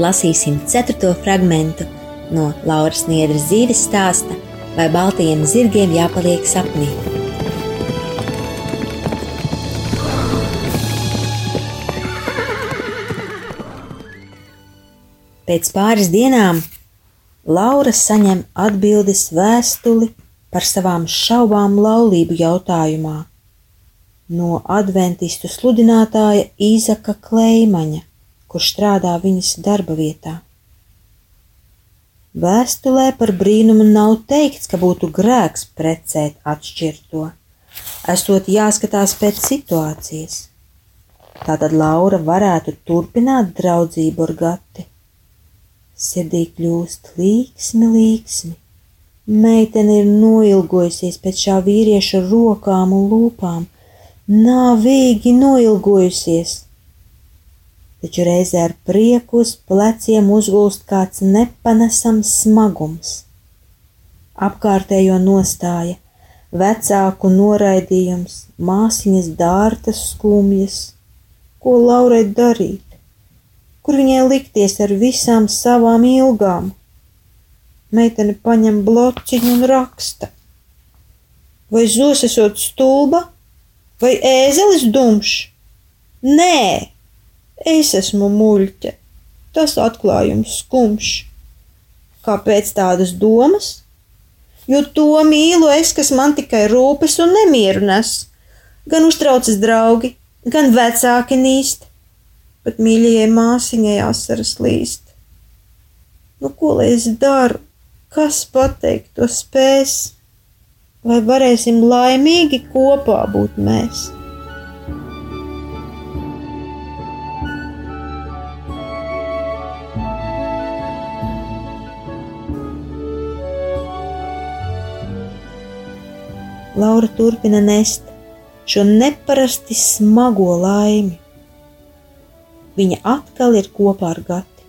Lasīsim ceturto fragmentu no Lauras Niedras dzīves stāsta, vai baltajiem zirgiem jāpaliek sapnī. Pēc pāris dienām Laura saņem atbildes vēstuli par savām šaubām laulību jautājumā no adventistu sludinātāja Īzaka Kleimaņa kurš strādā viņas darba vietā. Vēstulē par brīnumu nav teikts, ka būtu grēks precēt atšķirto, esot jāskatās pēc situācijas. Tātad Laura varētu turpināt draudzību ar gati. Sirdī kļūst līksmi, līksmi. Meitene ir noilgojusies pēc šā vīrieša rokām un lūpām, nāvīgi noilgojusies taču reizē ar prieku uz pleciem uzgulst kāds nepanesams smagums. Apkārtējo nostāja, vecāku noraidījums, māsiņas dārtas skumjas, ko Laurai darīt, kur viņai likties ar visām savām ilgām. Meitene paņem blociņu un raksta. Vai zos esot stulba, vai ēzelis dumšs? Nē, Es esmu muļķe. Tas atklājums skumjš. Kāpēc tādas domas? Jo to mīlu es, kas man tikai rūpes un nemieru nes. Gan uztraucas draugi, gan vecāki nīst, bet mīļajai māsiņai asaras līst. Nu, ko lai es daru? Kas pateikt to spēs? Vai varēsim laimīgi kopā būt mēs? Laura turpina nest šo neparasti smago laimi. Viņa atkal ir kopā ar gati,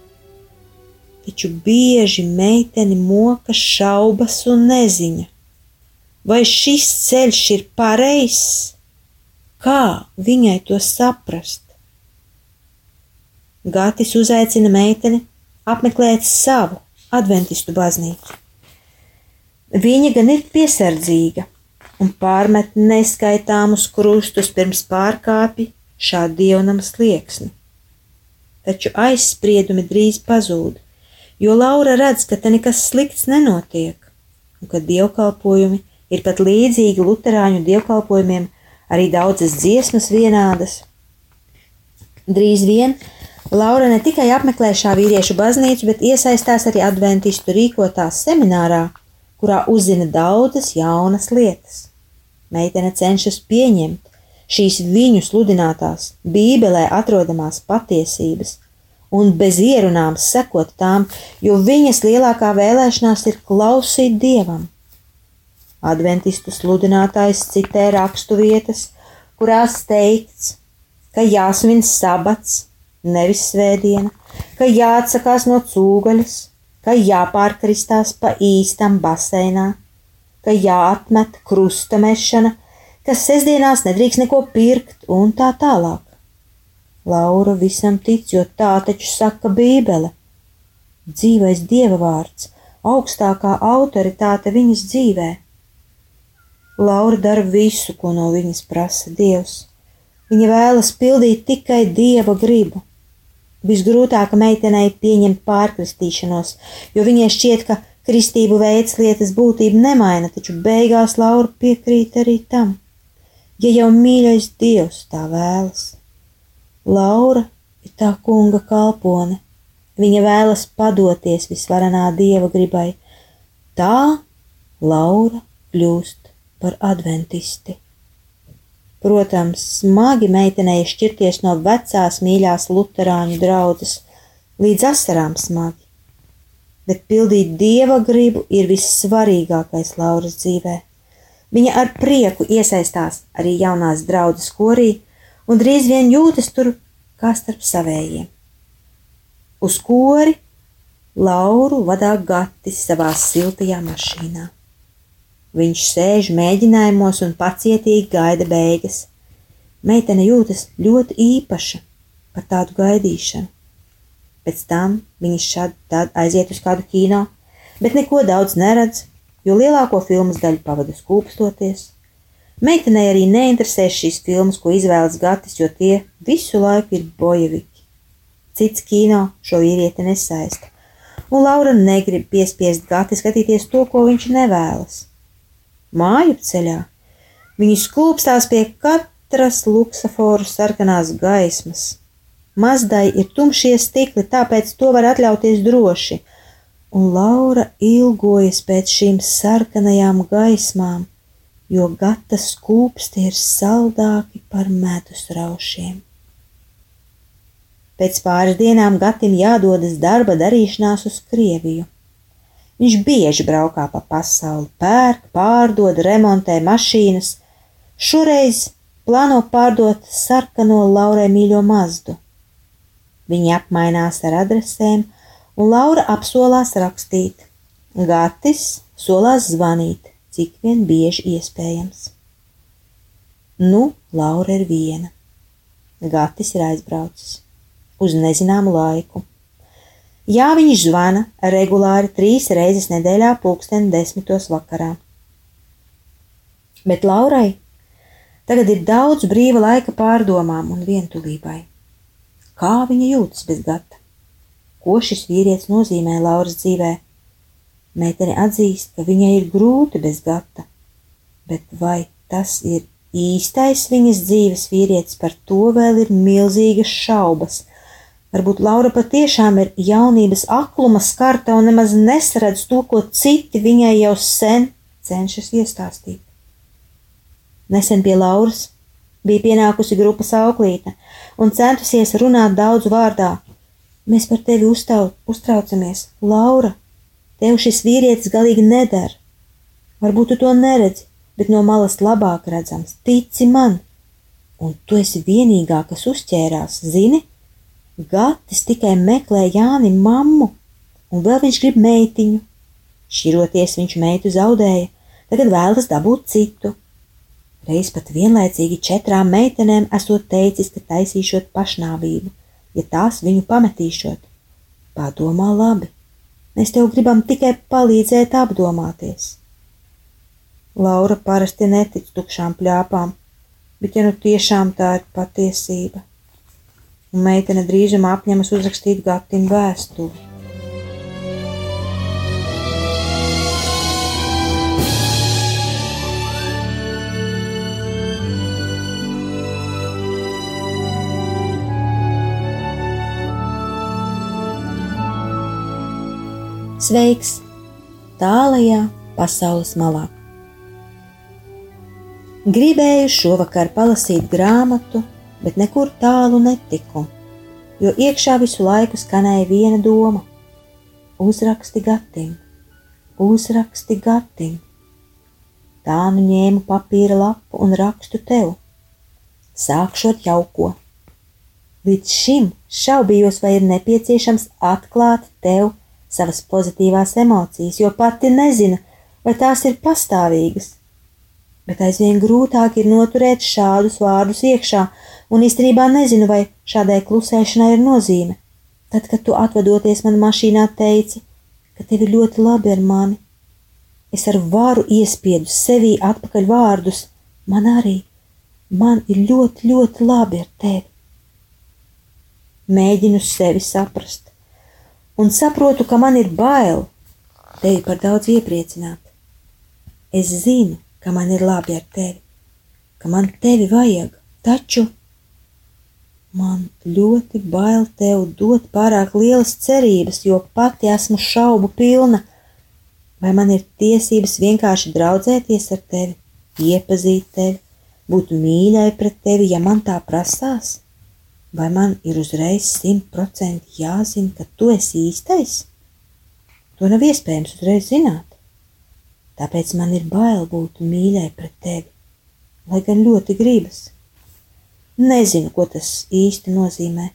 taču bieži meiteni moka šaubas un neziņa, vai šis ceļš ir pareizs, kā viņai to saprast. Gatis uzaicina meiteni apmeklēt savu adventistu baznīcu. Viņa gan ir piesardzīga, un pārmet neskaitāmus krustus pirms pārkāpi šā dievnama slieksni. Taču aizspriedumi drīz pazūd, jo Laura redz, ka te nekas slikts nenotiek, un ka dievkalpojumi ir pat līdzīgi luterāņu dievkalpojumiem, arī daudzas dziesmas vienādas. Drīz vien Laura ne tikai apmeklē šā vīriešu baznīcu, bet iesaistās arī adventistu rīkotā seminārā, kurā uzzina daudzas jaunas lietas. Meitene cenšas pieņemt šīs viņu sludinātās, Bībelē atrodamās patiesības un bez ierunām sekot tām, jo viņas lielākā vēlēšanās ir klausīt dievam. Adventistu sludinātājs citē rakstu vietas, kurās teikts, ka jāsvin sabats, nevis svētdiena, ka jāatsakās no cūgaļas, ka jāpārkristās pa īstam baseinā, ka jāatmet krusta mešana, ka sestdienās nedrīkst neko pirkt un tā tālāk. Laura visam tic, jo tā taču saka Bībele. Dzīvais dieva vārds, augstākā autoritāte viņas dzīvē. Laura dara visu, ko no viņas prasa Dievs. Viņa vēlas pildīt tikai dieva gribu. Visgrūtāk meitenei pieņemt pārkristīšanos, jo viņai šķiet, ka kristību veids lietas būtību nemaina, taču beigās Laura piekrīt arī tam, ja jau mīļais dievs tā vēlas. Laura ir tā kunga kalpone, viņa vēlas padoties visvarenā dieva gribai, tā Laura kļūst par adventisti. Protams, smagi meitenei šķirties no vecās mīļās luterāņu draudzes, līdz asarām smagi, bet pildīt dieva gribu ir vissvarīgākais Lauras dzīvē. Viņa ar prieku iesaistās arī jaunās draudzes korī un drīz vien jūtas tur kā starp savējiem. Uz kori Lauru vadā Gatis savā siltajā mašīnā. Viņš sēž mēģinājumos un pacietīgi gaida beigas. Meitene jūtas ļoti īpaša par tādu gaidīšanu. Pēc tam viņš šādi aiziet uz kādu kino, bet neko daudz neredz, jo lielāko filmas daļu pavada skūpstoties. Meitenei arī neinteresē šīs filmas, ko izvēlas Gatis, jo tie visu laiku ir bojeviki. Cits kino šo vīrieti nesaista, un Laura negrib piespiest Gati skatīties to, ko viņš nevēlas māju ceļā. Viņi skūpstās pie katras luksaforu sarkanās gaismas. Mazdai ir tumšie stikli, tāpēc to var atļauties droši, un Laura ilgojas pēc šīm sarkanajām gaismām, jo gata skūpsti ir saldāki par medus raušiem. Pēc pāris dienām Gatim jādodas darba darīšanās uz Krieviju. Viņš bieži braukā pa pasauli, pērk, pārdod, remontē mašīnas. Šoreiz plāno pārdot sarkano Laurai mīļo mazdu. Viņi apmainās ar adresēm, un Laura apsolās rakstīt. Gatis solās zvanīt, cik vien bieži iespējams. Nu, Laura ir viena. Gatis ir aizbraucis uz nezināmu laiku. Jā, viņš zvana regulāri trīs reizes nedēļā, pulksten desmitos vakarā. Bet Laurai tagad ir daudz brīva laika pārdomām un vientulībai. Kā viņa jūtas bez gata? Ko šis vīrietis nozīmē Lauras dzīvē? Meitene atzīst, ka viņai ir grūti bez gata, bet vai tas ir īstais viņas dzīves vīrietis, par to vēl ir milzīgas šaubas Varbūt Laura patiešām ir jaunības akluma skarta un nemaz nesaredz to, ko citi viņai jau sen cenšas iestāstīt. Nesen pie Lauras bija pienākusi grupas auklīte un centusies runāt daudz vārdā. Mēs par tevi uztau, uztraucamies, Laura, tev šis vīrietis galīgi neder. Varbūt tu to neredzi, bet no malas labāk redzams, tici man. Un tu esi vienīgā, kas uzķērās, zini? Gatis tikai meklē Jāni mammu, un vēl viņš grib meitiņu. Šķiroties viņš meitu zaudēja, tagad vēlas dabūt citu. Reiz pat vienlaicīgi četrām meitenēm esot teicis, ka taisīšot pašnāvību, ja tās viņu pametīšot. Padomā labi, mēs tev gribam tikai palīdzēt apdomāties. Laura parasti netic tukšām pļāpām, bet ja nu tiešām tā ir patiesība, un meitene drīzumā apņemas uzrakstīt Gatim vēstuli. Sveiks! Tālajā pasaules malā. Gribēju šovakar palasīt grāmatu bet nekur tālu netiku, jo iekšā visu laiku skanēja viena doma - uzraksti gatim, uzraksti gatim. Tā nu ņēmu papīra lapu un rakstu tev. Sākšot jauko. Līdz šim šaubījos, vai ir nepieciešams atklāt tev savas pozitīvās emocijas, jo pati nezinu, vai tās ir pastāvīgas. Bet aizvien grūtāk ir noturēt šādus vārdus iekšā, un īstenībā nezinu, vai šādai klusēšanai ir nozīme. Tad, kad tu atvadoties man mašīnā teici, ka tev ir ļoti labi ar mani, es ar varu iespiedu sevī atpakaļ vārdus, man arī, man ir ļoti, ļoti labi ar tevi. Mēģinu sevi saprast, un saprotu, ka man ir bail tevi par daudz iepriecināt. Es zinu, ka man ir labi ar tevi, ka man tevi vajag, taču man ļoti bail tev dot pārāk lielas cerības, jo pati esmu šaubu pilna. Vai man ir tiesības vienkārši draudzēties ar tevi, iepazīt tevi, būt mīļai pret tevi, ja man tā prasās? Vai man ir uzreiz simtprocentīgi jāzina, ka tu esi īstais? To nav iespējams uzreiz zināt. Tāpēc man ir bail būt mīļai pret tevi, lai gan ļoti gribas. Nezinu, ko tas īsti nozīmē.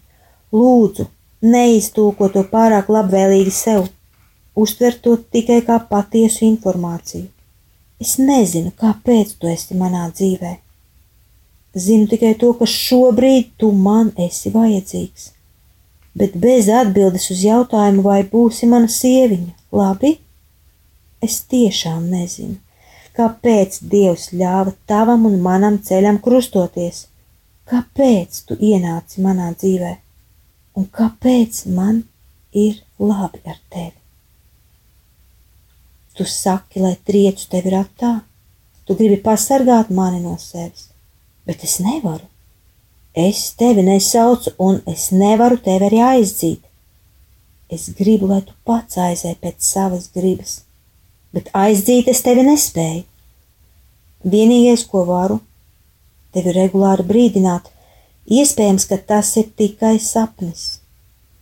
Lūdzu, neiztūko to pārāk labvēlīgi sev, uztver to tikai kā patiesu informāciju. Es nezinu, kāpēc tu esi manā dzīvē. Zinu tikai to, ka šobrīd tu man esi vajadzīgs. Bet bez atbildes uz jautājumu, vai būsi mana sieviņa, labi? Es tiešām nezinu, kāpēc Dievs ļāva tavam un manam ceļam krustoties. Kāpēc tu ienāci manā dzīvē, un kāpēc man ir labi ar tevi? Tu saki, lai triecu tevi ratā, tu gribi pasargāt mani no sevis, bet es nevaru. Es tevi nesaucu, un es nevaru tevi arī aizdzīt. Es gribu, lai tu pats aizēj pēc savas gribas, bet aizdzīt es tevi nespēju. Vienīgais, ko varu, tevi regulāri brīdināt, iespējams, ka tas ir tikai sapnis.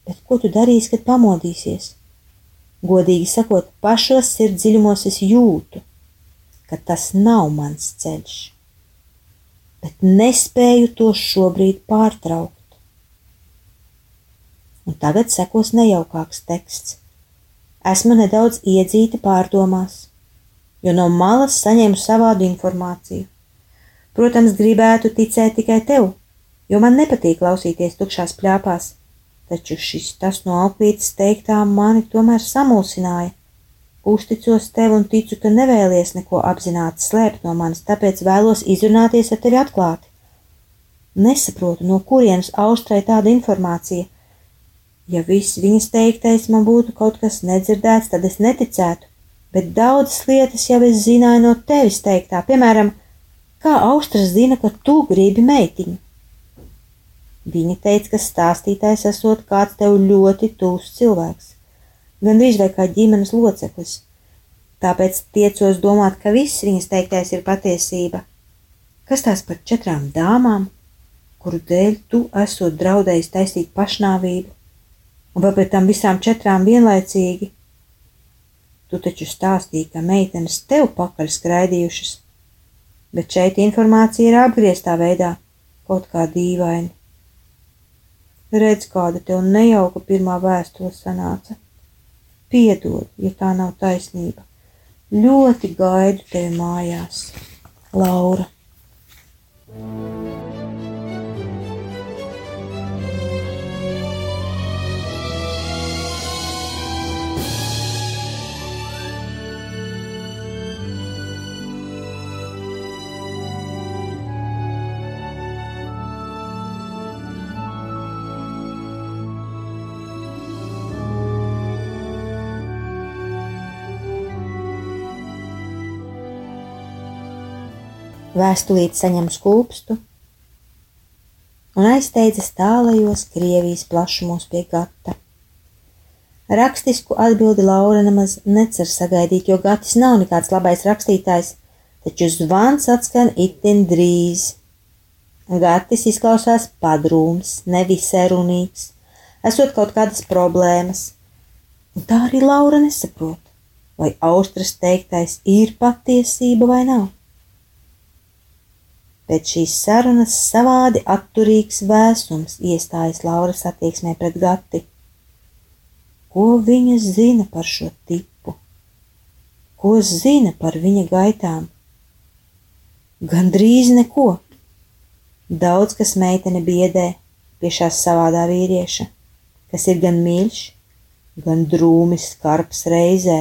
Bet ko tu darīsi, kad pamodīsies? Godīgi sakot, pašos sirds dziļumos es jūtu, ka tas nav mans ceļš, bet nespēju to šobrīd pārtraukt. Un tagad sekos nejaukāks teksts. Esmu nedaudz iedzīta pārdomās, jo no malas saņēmu savādu informāciju. Protams, gribētu ticēt tikai tev, jo man nepatīk klausīties tukšās pļāpās taču šis tas no auklītes teiktā mani tomēr samulsināja. Uzticos tev un ticu, ka nevēlies neko apzināti slēpt no manis, tāpēc vēlos izrunāties ar tevi atklāti. Nesaprotu, no kurienes austrai tāda informācija. Ja viss viņas teiktais man būtu kaut kas nedzirdēts, tad es neticētu, bet daudzas lietas jau es zināju no tevis teiktā, piemēram, kā austras zina, ka tu gribi meitiņu. Viņa teica, ka stāstītājs esot kāds tev ļoti tūs cilvēks, gandrīz vai kā ģimenes loceklis. Tāpēc tiecos domāt, ka viss viņas teiktais ir patiesība. Kas tās par četrām dāmām, kuru dēļ tu esot draudējis taisīt pašnāvību, un vai pēc tam visām četrām vienlaicīgi? Tu taču stāstīji, ka meitenes tev pakaļ skraidījušas, bet šeit informācija ir apgrieztā veidā, kaut kā dīvaini. Redz, kāda tev nejauka pirmā vēstule sanāca. Piedod, ja tā nav taisnība. Ļoti gaidu tevi mājās, Laura. Vēstulīti saņem skūpstu un aizsteidzas tālajos Krievijas plašumos pie gata. Rakstisku atbildi Laura nemaz necer sagaidīt, jo Gatis nav nekāds labais rakstītājs, taču zvans atskan itin drīz. Gatis izklausās padrūms, nevisai runīgs, esot kaut kādas problēmas, un tā arī Laura nesaprot, vai Austras teiktais ir patiesība vai nav. Pēc šīs sarunas savādi atturīgs vēsums iestājas Lauras attieksmē pret Gati. Ko viņa zina par šo tipu? Ko zina par viņa gaitām? Gandrīz neko. Daudz kas meitene biedē pie šās savādā vīrieša, kas ir gan mīļš, gan drūmis skarbs reizē.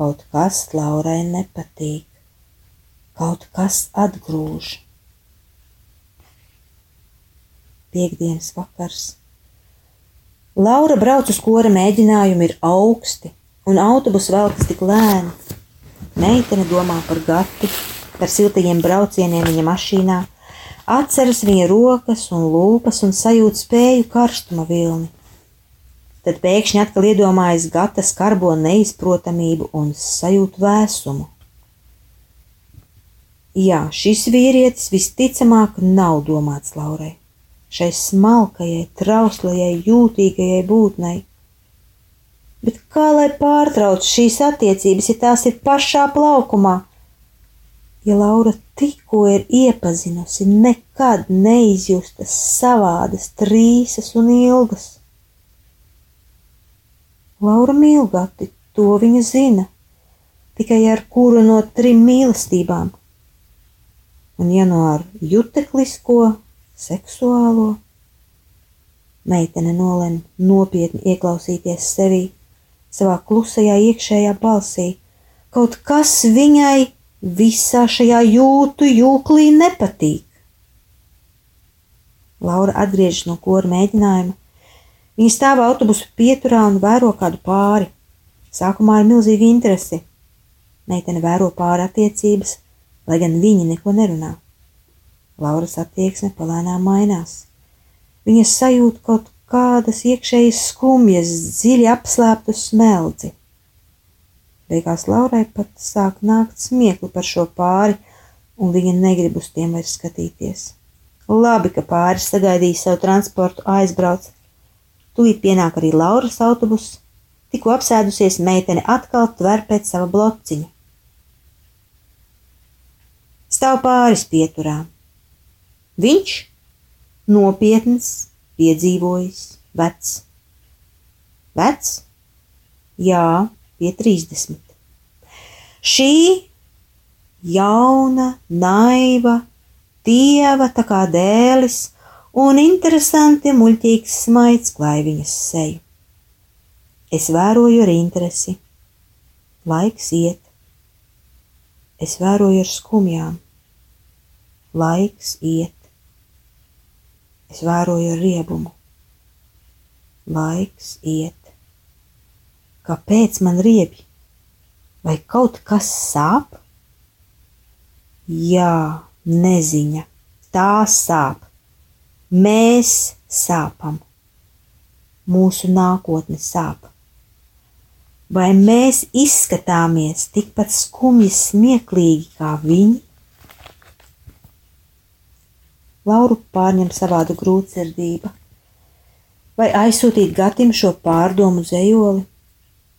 Kaut kas Laurai nepatīk kaut kas atgrūž. piekdienas vakars. Laura brauc uz kora mēģinājumu ir augsti, un autobus velkas tik lēni. Meitene domā par gati, par siltajiem braucieniem viņa mašīnā, atceras viņa rokas un lūpas un sajūt spēju karstuma vilni. Tad pēkšņi atkal iedomājas gata skarbo neizprotamību un sajūt vēsumu. Jā, šis vīrietis visticamāk nav domāts Laurai šai smalkajai, trauslajai, jūtīgajai būtnei. Bet kā lai pārtrauc šīs attiecības, ja tās ir pašā plaukumā? Ja Laura tikko ir iepazinusi nekad neizjustas savādas, trīsas un ilgas. Laura mīl gati, to viņa zina, tikai ar kuru no trim mīlestībām. Un ja no ar juteklisko, seksuālo. Meitene nolēma nopietni ieklausīties sevī, savā klusajā iekšējā balsī. Kaut kas viņai visā šajā jūtu jūklī nepatīk. Laura atgriežas no kora mēģinājuma. Viņa stāv autobusu pieturā un vēro kādu pāri. Sākumā ar milzīgu interesi. Meitene vēro pāri attiecības, lai gan viņi neko nerunā. Lauras attieksme palēnām mainās. Viņa sajūt kaut kādas iekšējas skumjas, dziļi apslēptu smeldzi. Beigās Laurai pat sāk nākt smiekli par šo pāri, un viņa negrib uz tiem vairs skatīties. Labi, ka pāris sagaidīja savu transportu, aizbrauc. Tūlīt pienāk arī Lauras autobus, tikko apsēdusies meitene atkal tver pēc sava blociņa. Stāv pāris pieturām Viņš nopietns, piedzīvojis, vecs. Vecs? Jā, pie 30. Šī jauna, naiva, dieva tā kā dēlis un interesanti muļķīgs smaids klāj viņas seju. Es vēroju ar interesi. Laiks iet. Es vēroju ar skumjām. Laiks iet. Es vēroju riebumu. Laiks iet. Kāpēc man riebi? Vai kaut kas sāp? Jā, neziņa. Tā sāp. Mēs sāpam. Mūsu nākotne sāp. Vai mēs izskatāmies tikpat skumji, smieklīgi kā viņi? Lauru pārņem savāda grūtsirdība. Vai aizsūtīt Gatim šo pārdomu zejoli,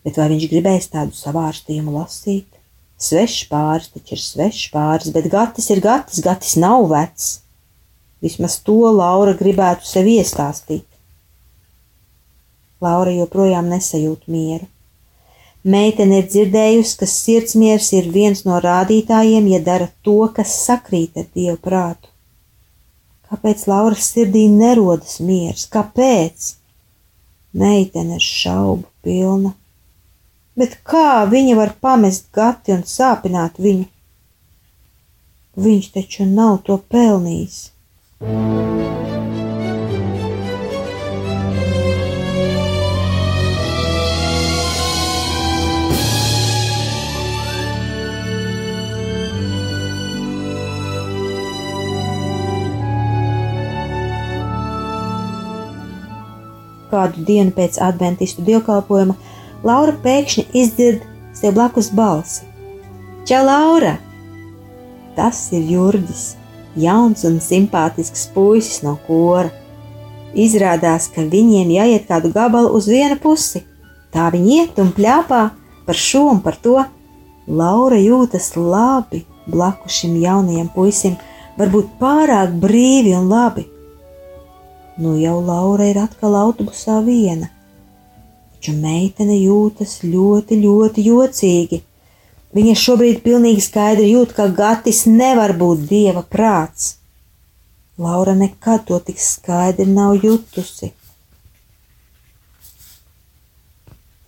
bet vai viņš gribēs tādu savārstījumu lasīt? Svešs pāris taču ir svešs pāris, bet Gatis ir Gatis, Gatis nav vecs. Vismaz to Laura gribētu sev iestāstīt. Laura joprojām nesajūt mieru. Meitene ir dzirdējusi, ka sirdsmiers ir viens no rādītājiem, ja dara to, kas sakrīt ar dievu prātu. Kāpēc Lauras sirdī nerodas miers? Kāpēc? Meitene ir šaubu pilna. Bet kā viņa var pamest gati un sāpināt viņu? Viņš taču nav to pelnījis. Kādu dienu pēc adventistu dievkalpojuma, Laura pēkšņi izdzird sev blakus balsi: Čau, Laura! Tas ir Jurģis, jauns un simpātisks puisis no kora. Izrādās, ka viņiem jāiet kādu gabalu uz vienu pusi. Tā viņi iet un pļāpā par šo un par to. Laura jūtas labi blakus šim jaunajam puisim, varbūt pārāk brīvi un labi. Nu jau Laura ir atkal autobusā viena, taču meitene jūtas ļoti, ļoti jocīgi. Viņa šobrīd pilnīgi skaidri jūt, ka Gatis nevar būt dieva prāts. Laura nekad to tik skaidri nav jutusi.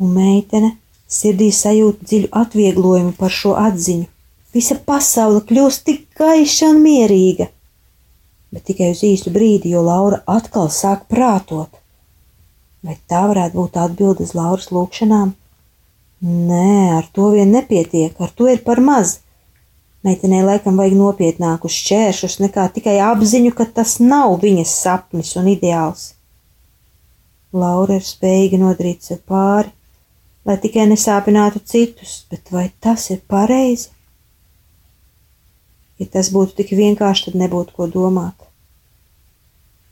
Un meitene sirdī sajūt dziļu atvieglojumu par šo atziņu. Visa pasaule kļūst tik gaiša un mierīga. Bet tikai uz īstu brīdi, jo Laura atkal sāk prātot. Vai tā varētu būt atbilde uz Lauras lūgšanām? Nē, ar to vien nepietiek, ar to ir par maz. Meitenei laikam vajag nopietnākus šķēršus nekā tikai apziņu, ka tas nav viņas sapnis un ideāls. Laura ir spējīga nodarīt sev pāri, lai tikai nesāpinātu citus, bet vai tas ir pareizi? Ja tas būtu tik vienkārši, tad nebūtu ko domāt.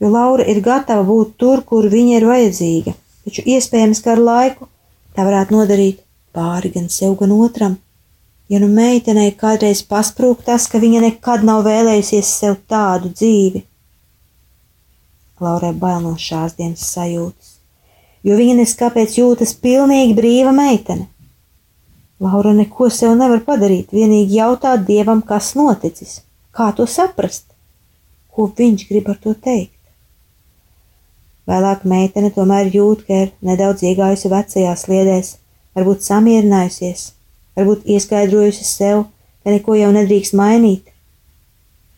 Jo Laura ir gatava būt tur, kur viņa ir vajadzīga, taču iespējams, ka ar laiku tā varētu nodarīt pāri gan sev, gan otram. Ja nu meitenei kādreiz pasprūk tas, ka viņa nekad nav vēlējusies sev tādu dzīvi, Laurai bail no šās dienas sajūtas, jo viņa neskapēc jūtas pilnīgi brīva meitene. Laura neko sev nevar padarīt, vienīgi jautāt dievam, kas noticis, kā to saprast, ko viņš grib ar to teikt. Vēlāk meitene tomēr jūt, ka ir nedaudz iegājusi vecajās sliedēs, varbūt samierinājusies, varbūt ieskaidrojusi sev, ka neko jau nedrīkst mainīt.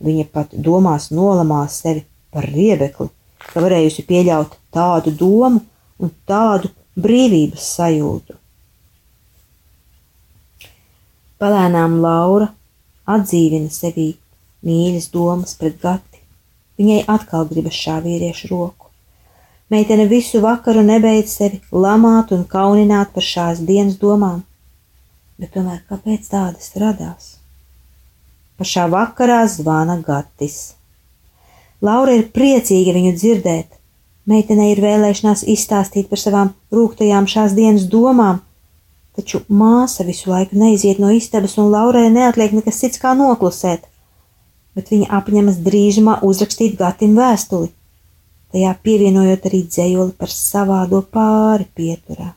Viņa pat domās nolamās sevi par riebekli, ka varējusi pieļaut tādu domu un tādu brīvības sajūtu. Palēnām Laura atdzīvina sevī mīļas domas pret gati. Viņai atkal gribas šā vīrieša roku. Meitene visu vakaru nebeidz sevi lamāt un kaunināt par šās dienas domām, bet tomēr kāpēc tādas radās? Pašā vakarā zvana Gatis. Laura ir priecīga viņu dzirdēt. Meitenei ir vēlēšanās izstāstīt par savām rūktajām šās dienas domām, taču māsa visu laiku neiziet no istabas, un Laurai neatliek nekas cits kā noklusēt, bet viņa apņemas drīzumā uzrakstīt Gatim vēstuli, tajā pievienojot arī dzējoli par savādo pāri pieturā.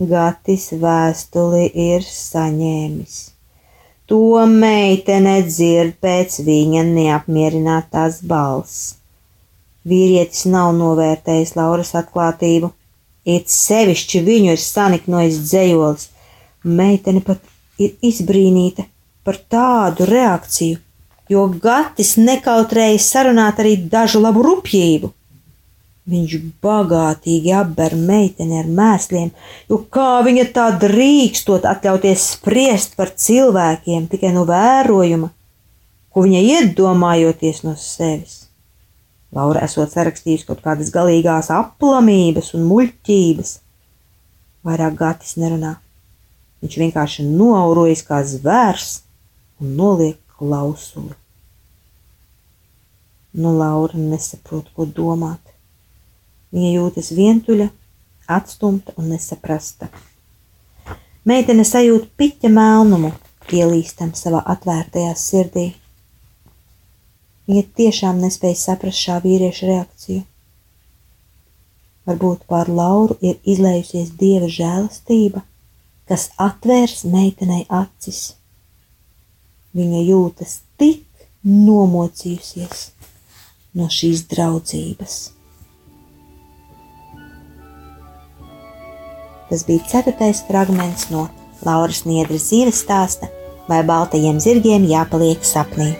Gatis vēstuli ir saņēmis. To meitene dzird pēc viņa neapmierinātās balss. Vīrietis nav novērtējis Lauras atklātību, It sevišķi viņu ir saniknojis dzējolis. Meitene pat ir izbrīnīta par tādu reakciju, jo Gatis nekautrēja sarunāt arī dažu labu rupjību. Viņš bagātīgi apber meiteni ar mēsliem, jo kā viņa tā drīkstot atļauties spriest par cilvēkiem tikai no vērojuma, ko viņa iedomājoties no sevis. Laura esot sarakstījusi kaut kādas galīgās aplamības un muļķības. Vairāk Gatis nerunā. Viņš vienkārši noaurojas kā zvērs un noliek klausuli. Nu, Laura nesaprot, ko domāt. Viņa jūtas vientuļa, atstumta un nesaprasta. Meitene sajūt piķa melnumu, ielīstam savā atvērtajā sirdī. Viņa tiešām nespēja saprast šā vīrieša reakciju. Varbūt pār Lauru ir izlējusies dieva žēlastība, kas atvērs meitenei acis. Viņa jūtas tik nomocījusies no šīs draudzības. Tas bija ceturtais fragments no Lauras Niedras dzīves stāsta, vai baltajiem zirgiem jāpaliek sapnī.